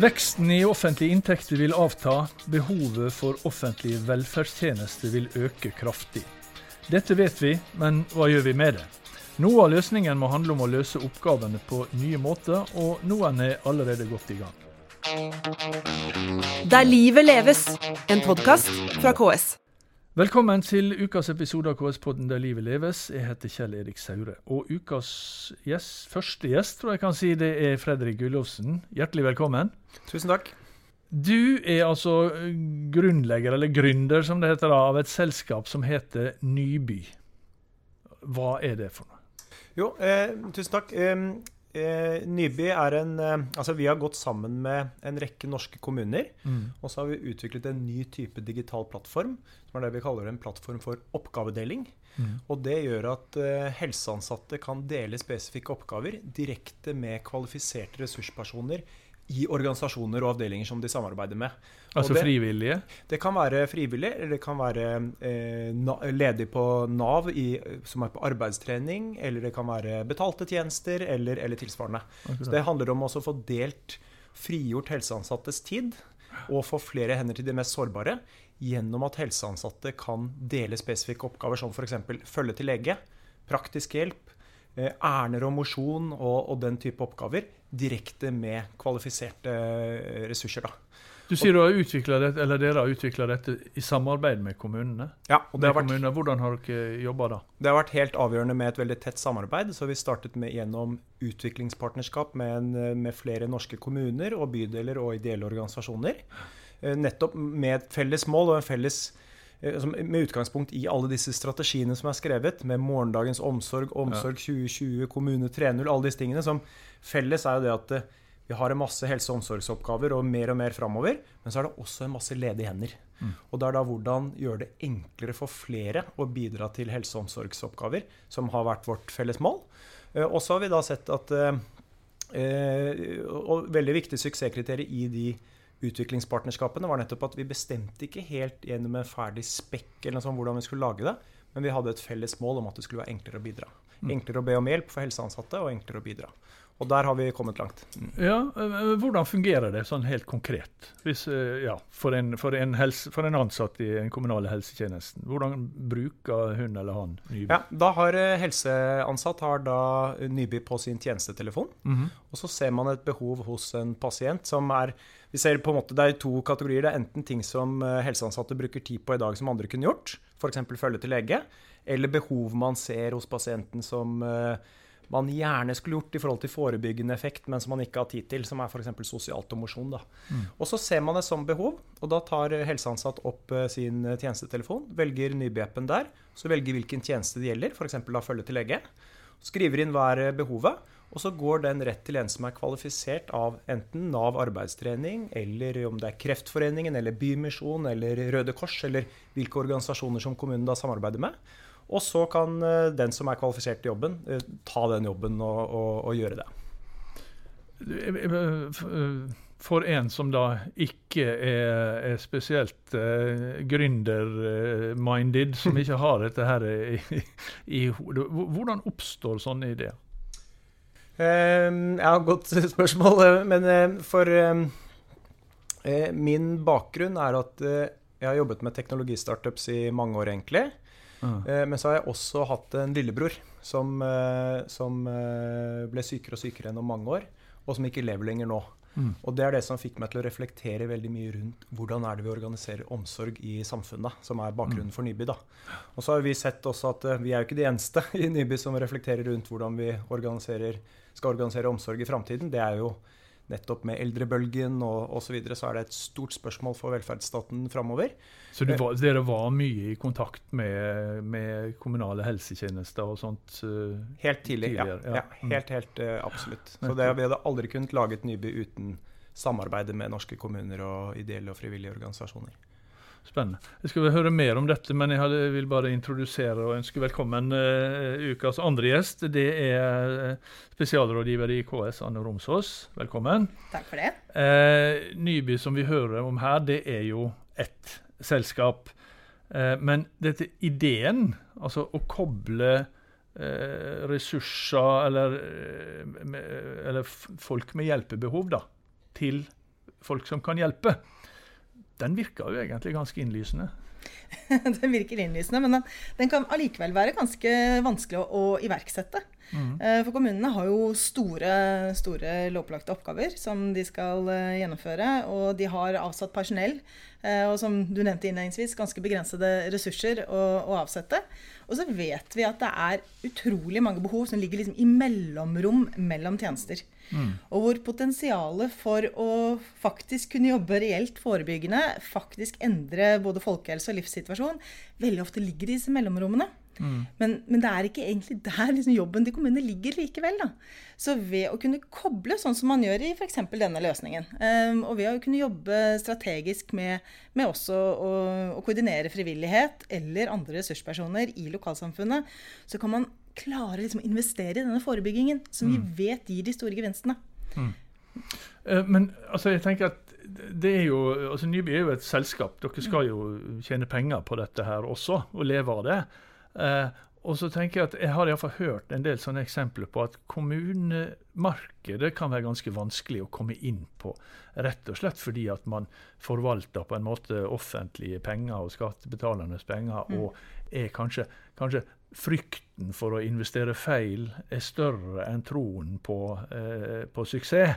Veksten i offentlige inntekter vil avta. Behovet for offentlige velferdstjenester vil øke kraftig. Dette vet vi, men hva gjør vi med det? Noe av løsningen må handle om å løse oppgavene på nye måter, og noen er allerede godt i gang. Der livet leves, en podkast fra KS. Velkommen til ukas episode av KS-podden Der livet leves. Jeg heter Kjell Erik Saure. Og ukas gjest, første gjest tror jeg kan si, det er Fredrik Gullovsen. Hjertelig velkommen. Tusen takk. Du er altså grunnlegger, eller gründer som det heter, av et selskap som heter Nyby. Hva er det for noe? Jo, eh, tusen takk. Eh, eh, Nyby er en eh, Altså, vi har gått sammen med en rekke norske kommuner. Mm. Og så har vi utviklet en ny type digital plattform, som er det vi kaller en plattform for oppgavedeling. Mm. Og det gjør at eh, helseansatte kan dele spesifikke oppgaver direkte med kvalifiserte ressurspersoner i organisasjoner og avdelinger som de samarbeider med. Altså det- frivillige? Det kan være frivillig, eller det kan være eh, ledig på Nav i, som er på arbeidstrening, eller det kan være betalte tjenester, eller, eller tilsvarende. Så Det handler om å få delt, frigjort helseansattes tid, og få flere hender til de mest sårbare, gjennom at helseansatte kan dele spesifikke oppgaver, som f.eks. følge til lege, praktisk hjelp, eh, ærender og mosjon og, og den type oppgaver, direkte med kvalifiserte eh, ressurser. da. Du sier du har dette, eller dere har utvikla dette i samarbeid med kommunene? Ja, og det har vært kommunene. Hvordan har dere jobba da? Det har vært helt avgjørende med et veldig tett samarbeid. så Vi startet med gjennom utviklingspartnerskap med, en, med flere norske kommuner og bydeler og ideelle organisasjoner. Eh, Nettopp med et felles mål og en felles eh, med utgangspunkt i alle disse strategiene som er skrevet, med morgendagens omsorg, omsorg 2020, kommune 3.0, alle disse tingene. Som felles er jo det at eh, vi har en masse helse- og omsorgsoppgaver og mer og mer framover, men så er det også en masse ledige hender. Og det er da hvordan gjøre det enklere for flere å bidra til helse- og omsorgsoppgaver, som har vært vårt felles mål. Eh, Og så har vi da sett at eh, eh, Og veldig viktig suksesskriterium i de utviklingspartnerskapene var nettopp at vi bestemte ikke helt gjennom en ferdig spekk eller noe sånt hvordan vi skulle lage det, men vi hadde et felles mål om at det skulle være enklere å bidra. Enklere å be om hjelp for helseansatte, og enklere å bidra. Og der har vi kommet langt. Ja, eh, Hvordan fungerer det sånn helt konkret Hvis, eh, ja, for, en, for, en helse, for en ansatt i den kommunale helsetjenesten? Hvordan bruker hun eller han Nyby? Ja, da har eh, helseansatt har da Nyby på sin tjenestetelefon. Mhm. Og så ser man et behov hos en pasient som er vi ser på en måte, Det er to kategorier. Det er enten ting som eh, helseansatte bruker tid på i dag som andre kunne gjort, f.eks. følge til lege, eller behov man ser hos pasienten som eh, man gjerne skulle gjort i forhold til forebyggende effekt, men som man ikke har tid til, som er f.eks. sosialt og mosjon. da. Og så ser man det som behov, og da tar eh, helseansatt opp sin tjenestetelefon, velger Nyby-appen der, så velger hvilken tjeneste det gjelder, f.eks. da følge til lege, skriver inn hva er behovet, og så går den rett til en som er kvalifisert av enten Nav arbeidstrening, eller om det er Kreftforeningen, eller Bymisjon, eller Røde Kors, eller hvilke organisasjoner som kommunen da samarbeider med. Og så kan eh, den som er kvalifisert til jobben, eh, ta den jobben og, og, og gjøre det. For en som da ikke er, er spesielt uh, gründer-minded, som ikke har dette her i, i hodet, hvordan oppstår sånne ideer? Eh, ja, godt spørsmål. Men eh, for eh, eh, min bakgrunn er at jeg har jobbet med teknologistartups i mange år, egentlig. Eh, Men så har jeg også hatt en lillebror som, som ble sykere og sykere gjennom mange år, og som ikke lever lenger nå. Mm. Og det er det som fikk meg til å reflektere veldig mye rundt hvordan er det vi organiserer omsorg i samfunnet, som er bakgrunnen for Nyby. da. Og så har vi sett også at eh, vi er jo ikke de eneste i Nyby som reflekterer rundt hvordan vi organiserer, skal organisere omsorg i framtiden. Det er jo nettopp med eldrebølgen og osv. Så, videre, så er det et stort spørsmål for velferdsstaten framover. Så du var, dere var mye i kontakt med, med kommunale helsetjenester og sånt? Uh, Helt tidlig, ja. Tidligere, ja. ja. Helt, helt uh, absolutt. Så det, vi hadde aldri kunnet laget Nyby uten samarbeidet med norske kommuner og ideelle og frivillige organisasjoner. Spennende. Jeg skal vel høre mer om dette, men jeg vil bare introdusere og ønske velkommen uh, ukas andre gjest. Det er eh, spesialrådgiver i KS, Anne Romsås. Velkommen. Takk for det. Eh, Nyby, som vi hører om her, det er jo ett selskap. Eh, men dette ideen, altså å koble eh, ressurser eller, eh, eller folk med hjelpebehov da, til folk som kan hjelpe. Den virker jo egentlig ganske innlysende. den virker innlysende, men den, den kan allikevel være ganske vanskelig å, å iverksette. Mm. For kommunene har jo store, store lovpålagte oppgaver som de skal eh, gjennomføre. Og de har avsatt personell, eh, og som du nevnte innledningsvis, ganske begrensede ressurser å, å avsette. Og så vet vi at det er utrolig mange behov som ligger liksom i mellomrom mellom tjenester. Mm. Og hvor potensialet for å faktisk kunne jobbe reelt forebyggende, faktisk endre både folkehelse og livssituasjon, veldig ofte ligger i disse mellomrommene. Mm. Men, men, det er ikke egentlig der liksom jobben til kommunene ligger likevel. Da. Så ved å kunne koble, sånn som man gjør i f.eks. denne løsningen, um, og ved å kunne jobbe strategisk med, med også å, å, koordinere frivillighet eller andre ressurspersoner i lokalsamfunnet, så kan man klare liksom, å investere i denne forebyggingen, som mm. vi vet gir de store gevinstene. Mm. Uh, men altså, jeg tenker at det er jo, altså Nyby er jo et selskap. Dere skal jo tjene penger på dette her også, og leve av det. Eh, og så tenker Jeg at jeg har i fall hørt en del sånne eksempler på at kommunemarkedet kan være ganske vanskelig å komme inn på. Rett og slett fordi at man forvalter på en måte offentlige penger og skattebetalernes penger. Mm. Og er kanskje, kanskje, frykten for å investere feil er større enn troen på, eh, på suksess.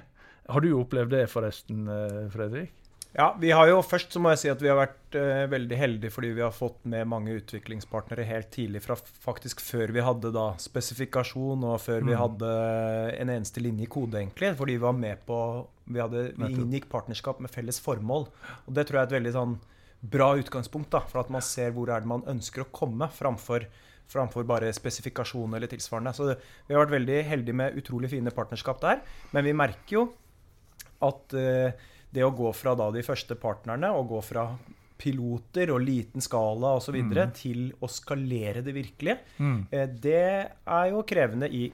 Har du opplevd det forresten, eh, Fredrik? Ja, vi har jo Først så må jeg si at vi har vært eh, veldig heldige fordi vi har fått med mange utviklingspartnere helt tidlig. fra Faktisk før vi hadde da spesifikasjon og før mm. vi hadde en eneste linje i kode, egentlig. Fordi vi var med på Vi, hadde, vi inngikk partnerskap med felles formål. Og det tror jeg er et veldig sånn bra utgangspunkt da, for at man ser hvor er det man ønsker å komme, framfor, framfor bare spesifikasjon eller tilsvarende. Så vi har vært veldig heldige med utrolig fine partnerskap der. Men vi merker jo at uh, det å gå fra da de første partnerne, og gå fra piloter og liten skala osv. Mm. til å skalere det virkelige, mm. Eh, det er jo krevende i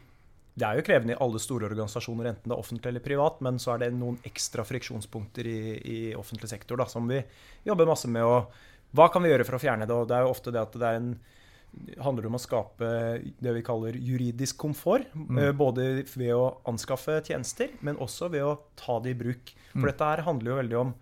det er jo krevende i alle store organisasjoner, enten det er offentlig eller privat, men så er det noen ekstra friksjonspunkter i, i offentlig sektor da, som vi jobber masse med. Og Hva kan vi gjøre for å fjerne det? Og det er jo ofte det at det er en handler om å skape det vi kaller juridisk komfort. Mm. Eh, både ved å anskaffe tjenester, men også ved å ta det i bruk. For mm. dette her handler jo veldig om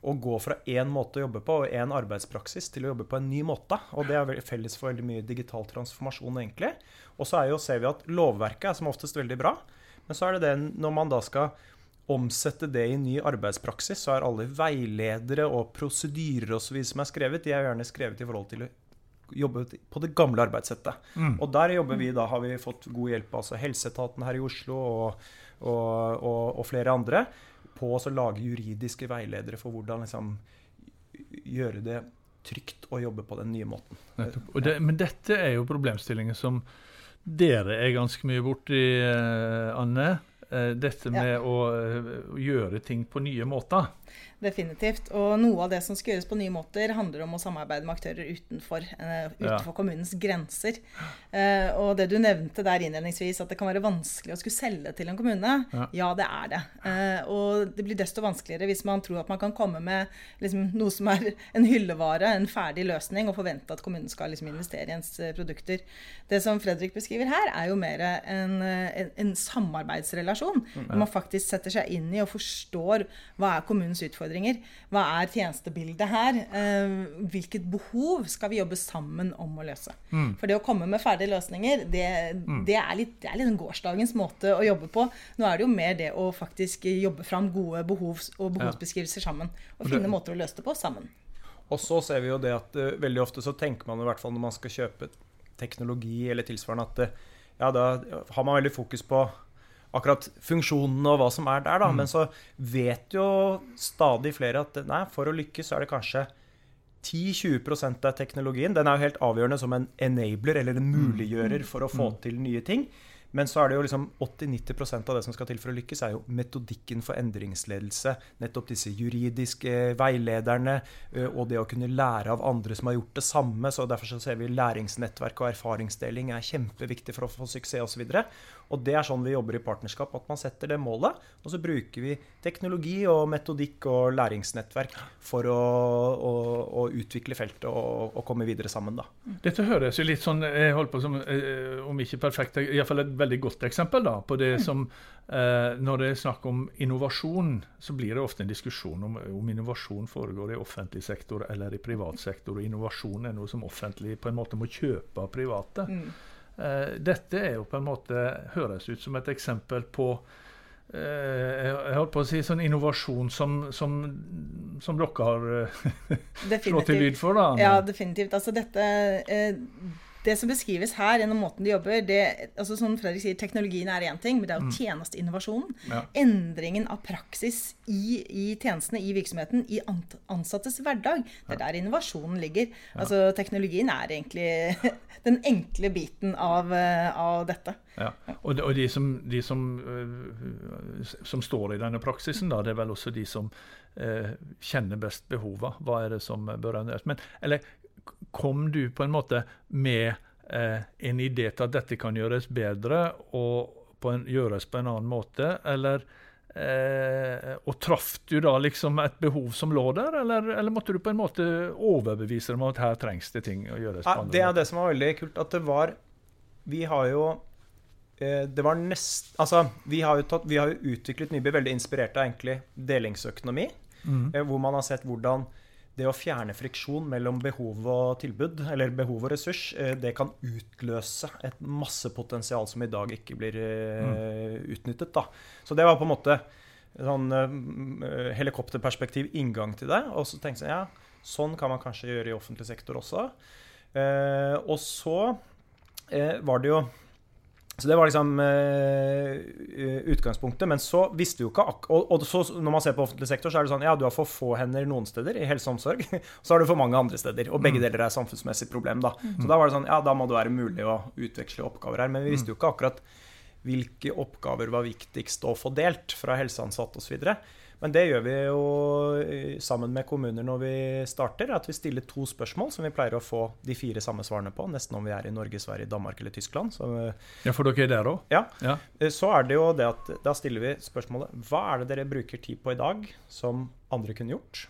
å gå fra én måte å jobbe på og én arbeidspraksis til å jobbe på en ny måte. Og det er felles for veldig mye digital transformasjon, egentlig. Og så ser vi at lovverket er som oftest veldig bra. Men så er det det når man da skal omsette det i ny arbeidspraksis, så er alle veiledere og prosedyrer og så videre som er skrevet, de er gjerne skrevet i forhold til jobbe på det gamle arbeidssettet. Mm. Og der jobber vi da, har vi fått god hjelp av altså Helseetaten her i Oslo og, og, og, og flere andre på å lage juridiske veiledere for hvordan liksom, gjøre det trygt å jobbe på den nye måten. Det, men dette er jo problemstillinger som dere er ganske mye borti, eh, Anne. Eh, dette med ja. å eh, gjøre ting på nye måter. Definitivt. Og noe av det som skal gjøres på nye måter, handler om å samarbeide med aktører utenfor, uh, utenfor ja. kommunens grenser. Uh, og det du nevnte der innledningsvis, at det kan være vanskelig å skulle selge til en kommune. Ja, ja det er det. Uh, og det blir desto vanskeligere hvis man tror at man kan komme med liksom, noe som er en hyllevare, en ferdig løsning, og forvente at kommunen skal liksom, investere i ens produkter. Det som Fredrik beskriver her, er jo mer en, en, en samarbeidsrelasjon. Mm. Hvor man faktisk setter seg inn i og forstår hva er kommunens utfordring utfordringer. Hva er tjenestebildet her? Eh, hvilket behov skal vi jobbe sammen om å løse? Mm. For det å komme med ferdige løsninger, det, mm. det er litt, det er litt gårsdagens måte å jobbe på. Nå er det jo mer det å faktisk jobbe fram gode behovs- og behovsbeskrivelser sammen. Og finne måter å løse det på sammen. Og så ser vi jo det at uh, veldig ofte så tenker man i hvert fall når man skal kjøpe teknologi eller tilsvarende, at uh, ja, da har man veldig fokus på akkurat funksjonene og hva som er der, da. Mm. Men så vet jo stadig flere at nei, for å lykkes så er det kanskje 10-20% av teknologien. Den er jo helt avgjørende som en enabler, eller en mm. muliggjører, for å få mm. til nye ting. Men så er det jo liksom 80-90% av det som skal til for å lykkes, er jo metodikken for endringsledelse. Nettopp disse juridiske veilederne og det å kunne lære av andre som har gjort det samme. så Derfor så ser vi læringsnettverk og erfaringsdeling er kjempeviktig for å få suksess osv. Og, det er sånn vi jobber i partnerskap, at man setter det målet. Og så bruker vi teknologi og metodikk og læringsnettverk for å, å, å utvikle feltet og, og, komme videre sammen. Da. Dette høres jo litt sånn jeg holdt på som, om ikke perfekt, iallfall et veldig godt eksempel da, på det som eh, Når det er snakk om innovasjon, så blir det ofte en diskusjon om om innovasjon foregår i offentlig sektor eller i privat sektor. Og innovasjon er noe som offentlig på en måte må kjøpe av private. Eh, dette er jo på en måte høres ut som et eksempel på eh, jeg holdt på å si sånn innovasjon som, som, som dere har eh, slått til lyd for, da? Ja, definitivt. Altså dette eh, det som beskrives her gjennom måten de jobber det, altså som Fredrik sier, Teknologien er én ting, men det er jo tjenesteinnovasjonen. Ja. Endringen av praksis i, i tjenestene, i virksomheten, i ansattes hverdag. Det er der innovasjonen ligger. Altså Teknologien er egentlig den enkle biten av, eh, av dette. Ja. Og, de, og de, som, de som, øh, som står i denne praksisen, da, det er vel også de som eh, kjenner best behova. Hva er det som bør endres? Men eller, kom du på en måte med eh, en idé til at dette kan gjøres bedre og på en, gjøres på en annen måte, eller eh, Og traff du da liksom et behov som lå der, eller, eller måtte du på en måte overbevise dem om at her trengs det ting å gjøres Ja, på andre det er måter? det som var veldig kult. At det var Vi har jo eh, det var nest, altså, vi har jo, tatt, vi har jo utviklet Nyby veldig inspirert av egentlig delingsøkonomi. Mm. eh, Hvor man har sett hvordan det å fjerne friksjon mellom behov og tilbud, eller behov og ressurs, eh, det kan utløse et masse potensial som i dag ikke blir eh, utnyttet. Da. Så det var på en måte sånn eh, helikopterperspektiv inngang til det. Og så tenkte jeg ja, sånn kan man kanskje gjøre i offentlig sektor også. Og så var det jo så det var liksom uh, utgangspunktet. Men så visste jo ikke Og, og så, når man ser på offentlig sektor, så er det sånn ja, du har for få hender noen steder i helse og omsorg. Så har du for mange andre steder. Og begge deler er samfunnsmessig problem. Da. Så da var det sånn ja, da må det være mulig å utveksle oppgaver her. Men vi visste jo ikke akkurat hvilke oppgaver var viktigst å få delt fra helseansatte osv. Men det gjør vi jo eh, sammen med kommuner når vi starter. At vi stiller to spørsmål som vi pleier å få de fire samme svarene på. Nesten om vi er i Norge, Sverige, Danmark eller Tyskland. Så, eh, Ja, for dere er der òg? ja. Ja. Eh, Så er det jo det at da stiller vi spørsmålet Hva er det dere bruker tid på i dag som andre kunne gjort?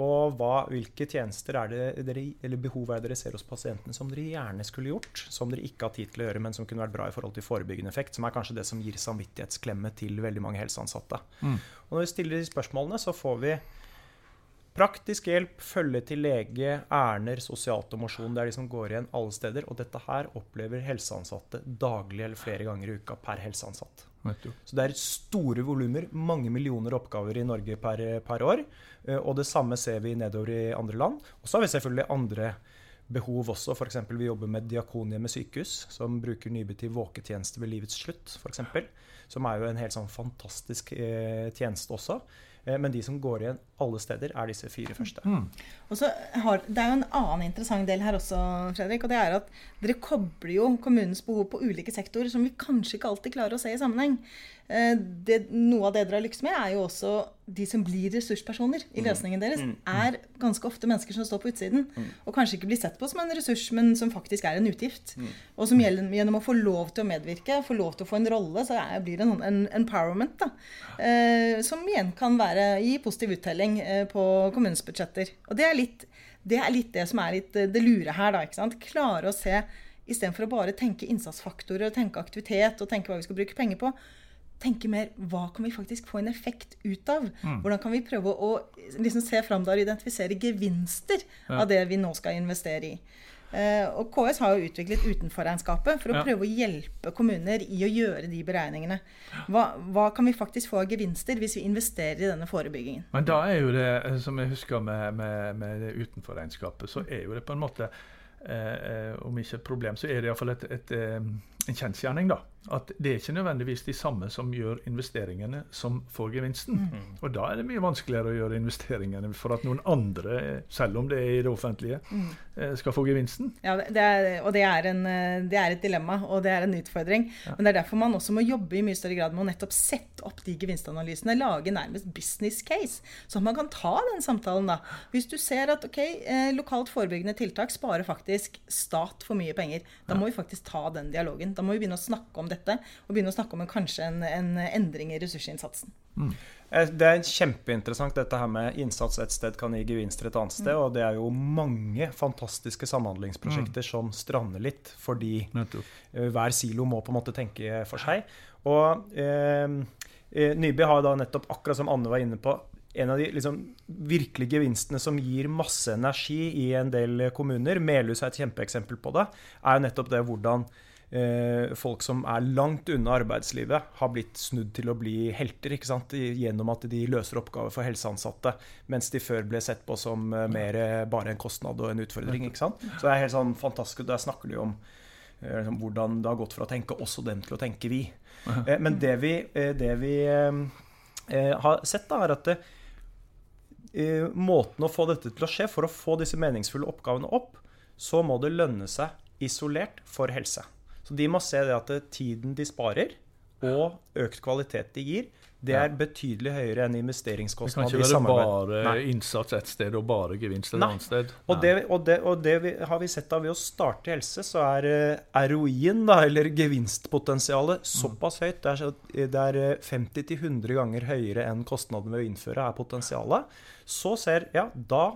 Og hva, hvilke tjenester er det dere, eller behov er det dere ser hos pasientene som dere gjerne skulle gjort, som dere ikke har tid til å gjøre, men som kunne vært bra i forhold til forebyggende effekt, som er kanskje det som gir samvittighetsklemme til veldig mange helseansatte. Mm. Og når vi stiller de spørsmålene, så får vi praktisk hjelp, følge til lege, ærender, sosialt og mosjon. Det er de som går igjen alle steder. Og dette her opplever helseansatte daglig eller flere ganger i uka per helseansatt. Så det er store volumer, mange millioner oppgaver i Norge per, per år. Eh, Og det samme ser vi nedover i andre land. Og så har vi selvfølgelig andre behov også. F.eks. vi jobber med Diakonhjemmet sykehus, som bruker Nyby til våketjeneste ved livets slutt, f.eks. Som er jo en helt sånn fantastisk eh, tjeneste også. Eh, men de som går igjen alle steder, er disse fire første. Og så har, Det er jo en annen interessant del her også, Fredrik. og det er at Dere kobler jo kommunens behov på ulike sektorer som vi kanskje ikke alltid klarer å se i sammenheng. Eh, Det, noe av det dere har lykkes med, er jo også de som blir ressurspersoner i løsningen deres. Er ganske ofte mennesker som står på utsiden og kanskje ikke blir sett på som en ressurs, men som faktisk er en utgift. Og som gjennom, gjennom å få lov til å medvirke, få lov til å få en rolle, så er, blir det en, en empowerment. da, eh, Som igjen kan være, gi positiv uttelling eh, på kommunens budsjetter. Og det er litt det er litt det som er litt eh, det lure her. da, ikke sant? Klare å se, istedenfor å bare tenke innsatsfaktorer og tenke aktivitet og tenke hva vi skal bruke penger på, tenke mer hva kan vi faktisk få en effekt ut av? Hvordan kan vi prøve å liksom se fram der og identifisere gevinster av det vi nå skal investere i? Eh, og KS har jo utviklet utenforregnskapet for å Ja. prøve å hjelpe kommuner i å gjøre de beregningene. Hva, hva kan vi faktisk få av gevinster hvis vi investerer i denne forebyggingen? Men da er jo det, eh, som jeg husker med, med, med utenforregnskapet, så er jo det på en måte eh, eh, Om ikke et problem, så er det iallfall et, et, eh, en kjensgjerning, da. At det er ikke nødvendigvis de samme som gjør investeringene, som får gevinsten. Og da er det mye vanskeligere å gjøre investeringene for at noen andre, eh, selv om det er i det offentlige, mm. skal få gevinsten. Ja, det er, og det er, en, eh, det er et dilemma, og det er en utfordring. Men det er derfor man også må jobbe i mye større grad med å nettopp sette opp de gevinstanalysene. Lage nærmest business case, så at man kan ta den samtalen da. Hvis du ser at ok, eh, lokalt forebyggende tiltak sparer faktisk stat for mye penger, da må vi faktisk ta den dialogen. Da må vi begynne å snakke om dette og begynne å snakke om en, kanskje en, en endring i ressursinnsatsen. Mm. Det er kjempeinteressant dette her med innsats et sted kan gi gevinster et annet sted. Mm. Og det er jo mange fantastiske samhandlingsprosjekter mm. som strander litt fordi Nettopp. hver silo må på en måte tenke for seg. Og eh, Nyby har da nettopp, akkurat som Anne var inne på, en av de liksom, virkelige gevinstene som gir masse energi i en del kommuner, Melhus er et kjempeeksempel på det, er jo nettopp det hvordan eh, folk som er langt unna arbeidslivet, har blitt snudd til å bli helter ikke sant? gjennom at de løser oppgaver for helseansatte, mens de før ble sett på som eh, mer bare en kostnad og en utfordring. ikke sant? Så det er helt sånn fantastisk. Der snakker de om eh, liksom, hvordan det har gått fra å tenke også dem til å tenke vi. Eh, men det vi, eh, det vi eh, har sett, da, er at det, måten å få dette til å skje, for å få disse meningsfulle oppgavene opp, så må det lønne seg isolert for helse. Så de må se det at tiden de sparer, og økt kvalitet de gir, det er betydelig høyere enn investeringskostnader. Det kan ikke være bare innsats et sted og bare gevinst et annet sted. Og det, og, det, og det vi, har vi sett da ved å starte helse, så er uh, ROI-en, eller gevinstpotensialet, mm. såpass høyt. Det er, er 50-100 ganger høyere enn kostnadene ved å innføre er potensialet. Så ser Ja, da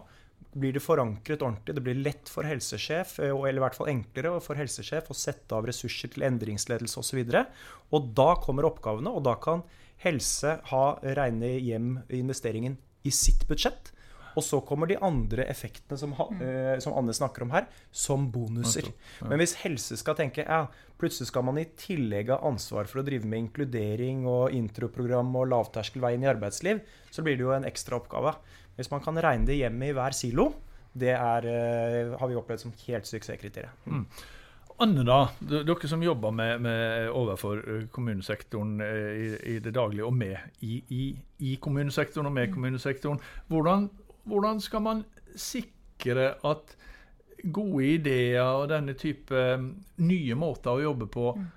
blir det forankret ordentlig. Det blir lett for helsesjef, eh, eller i hvert fall enklere for helsesjef å sette av ressurser til endringsledelse osv. Og, så og da kommer oppgavene, og da kan helse ha regne hjem investeringen i sitt budsjett. Og så kommer de andre effektene som, uh, som, Anne snakker om her, som bonuser. Men hvis helse skal tenke ja, plutselig skal man i tillegg ha ansvar for å drive med inkludering og introprogram og lavterskelveien i arbeidsliv, så blir det jo en ekstra oppgave. Hvis man kan regne det hjemme i hver silo, det er, uh, har vi opplevd som helt suksesskriteriet. Mm. Anne, da, dere som jobber med, med overfor eh, kommunesektoren eh, i, i, det daglige, og med i, i, i, kommunesektoren og med mm. kommunesektoren. Hvordan, hvordan, skal man sikre at gode ideer og denne type mm, nye måter å jobbe på mm.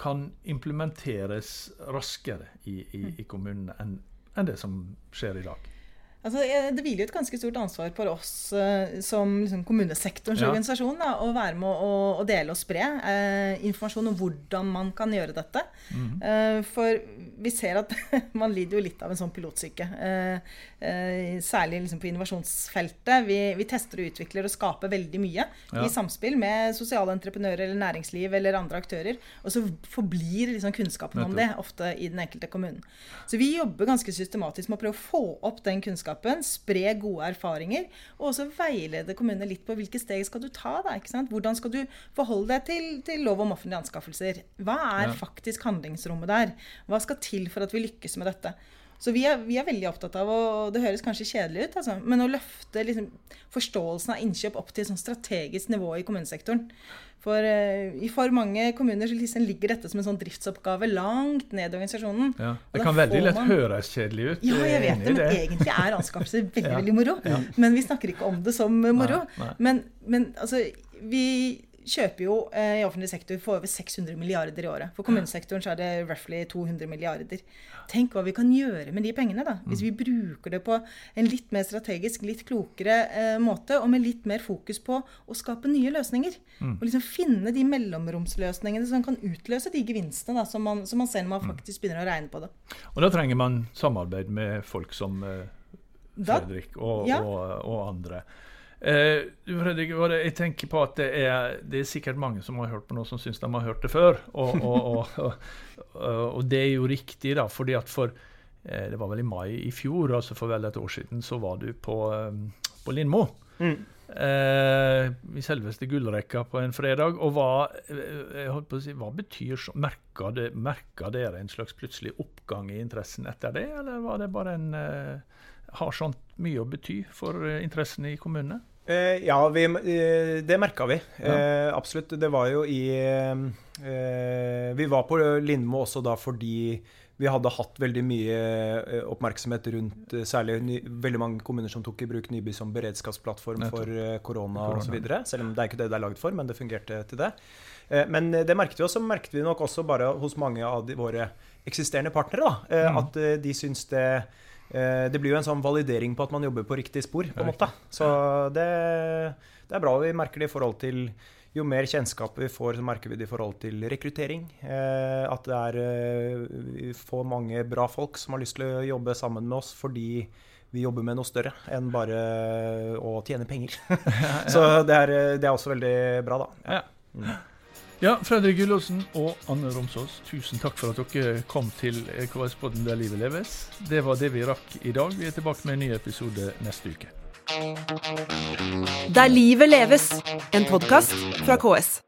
kan implementeres raskere i, i kommunene enn, enn det som skjer i dag? Altså, det hviler et ganske stort ansvar på oss uh, som liksom, kommunesektorens ja. organisasjon da, å være med å, å dele og spre eh, informasjon om hvordan man kan gjøre dette. Mm. Eh, for vi ser at man lider jo litt av en sånn pilotsyke. særlig liksom, på innovasjonsfeltet. Vi, vi, tester og utvikler og skaper veldig mye ja. i samspill med sosiale entreprenører eller næringsliv eller andre aktører. Og så forblir liksom, kunnskapen om det ofte i den enkelte kommunen. Så vi jobber ganske systematisk med å prøve å få opp den kunnskapen kunnskapen, spre gode erfaringer, og også veilede kommunene litt på hvilke steg skal du ta. Da, Hvordan skal du forholde deg til, til, lov om offentlige anskaffelser? Hva er ja. faktisk handlingsrommet der? Hva skal til for at vi lykkes med dette? Så vi er, vi er, veldig opptatt av, og det høres kanskje kjedelig ut, altså, men å løfte liksom, forståelsen av innkjøp opp til sånn strategisk nivå i kommunesektoren. For uh, i for mange kommuner så liksom ligger dette som en sånn driftsoppgave langt ned i organisasjonen. Ja. Det kan veldig lett man... høres kjedelig ut. Ja, jeg vet det, men det. egentlig er anskaffelser veldig, ja. veldig moro. Ja. Men vi snakker ikke om det som moro. Nei, nei. Men, men altså, vi kjøper jo eh, i offentlig sektor for over 600 milliarder i året. For kommunesektoren så er det roughly 200 milliarder. Tenk hva vi kan gjøre med de pengene, da. Hvis mm. vi bruker det på en litt mer strategisk, litt klokere eh, måte, og med litt mer fokus på å skape nye løsninger. Mm. Og liksom finne de mellomromsløsningene som kan utløse de gevinstene da, som, man, som man ser når man faktisk begynner å regne på det. Og da trenger man samarbeid med folk som eh, Fredrik og, ja. og, og andre. Eh, Fredrik, jeg tenker på at det er, det er, sikkert mange som har hørt på noe som syns de har hørt det før. Og, og, og, og, det er jo riktig, da. fordi at for eh, Det var vel i mai i fjor, altså for vel et år siden, så var du på, eh, på Lindmo. Mm. Eh, I selveste gullrekka på en fredag. Og hva, jeg holdt på å si, hva betyr så Merka, det, merka dere en slags plutselig oppgang i interessen etter det, eller var det bare en Har sånt mye å bety for interessen i kommunene? Eh, ja, vi, eh, det merka vi. Ja. Eh, absolutt. Det var jo i eh, Vi var på Lindmo også da fordi vi hadde hatt veldig mye eh, oppmerksomhet rundt særlig ny, veldig mange kommuner som tok i bruk Nyby som beredskapsplattform for korona osv. Selv om det er ikke det det er lagd for, men det fungerte til det. Men det merket vi også, merket vi nok også bare hos mange av de, våre eksisterende partnere. da, mm. At de syns det det blir jo en sånn validering på at man jobber på riktig spor. på en måte. Så det, det er bra vi merker det i forhold til jo mer kjennskap vi får, så merker vi det i forhold til rekruttering. Eh, at det er eh, vi får mange bra folk som har lyst til å jobbe sammen med oss fordi vi jobber med noe større enn bare å tjene penger. så det er, det er, også veldig bra, da. Ja. Ja, Fredrik Gullåsen og Anne Romsås, tusen takk for at dere kom til KS-podden Der livet leves. Det var det vi rakk i dag. Vi er tilbake med en ny episode neste uke. Der livet leves, en podkast fra KS.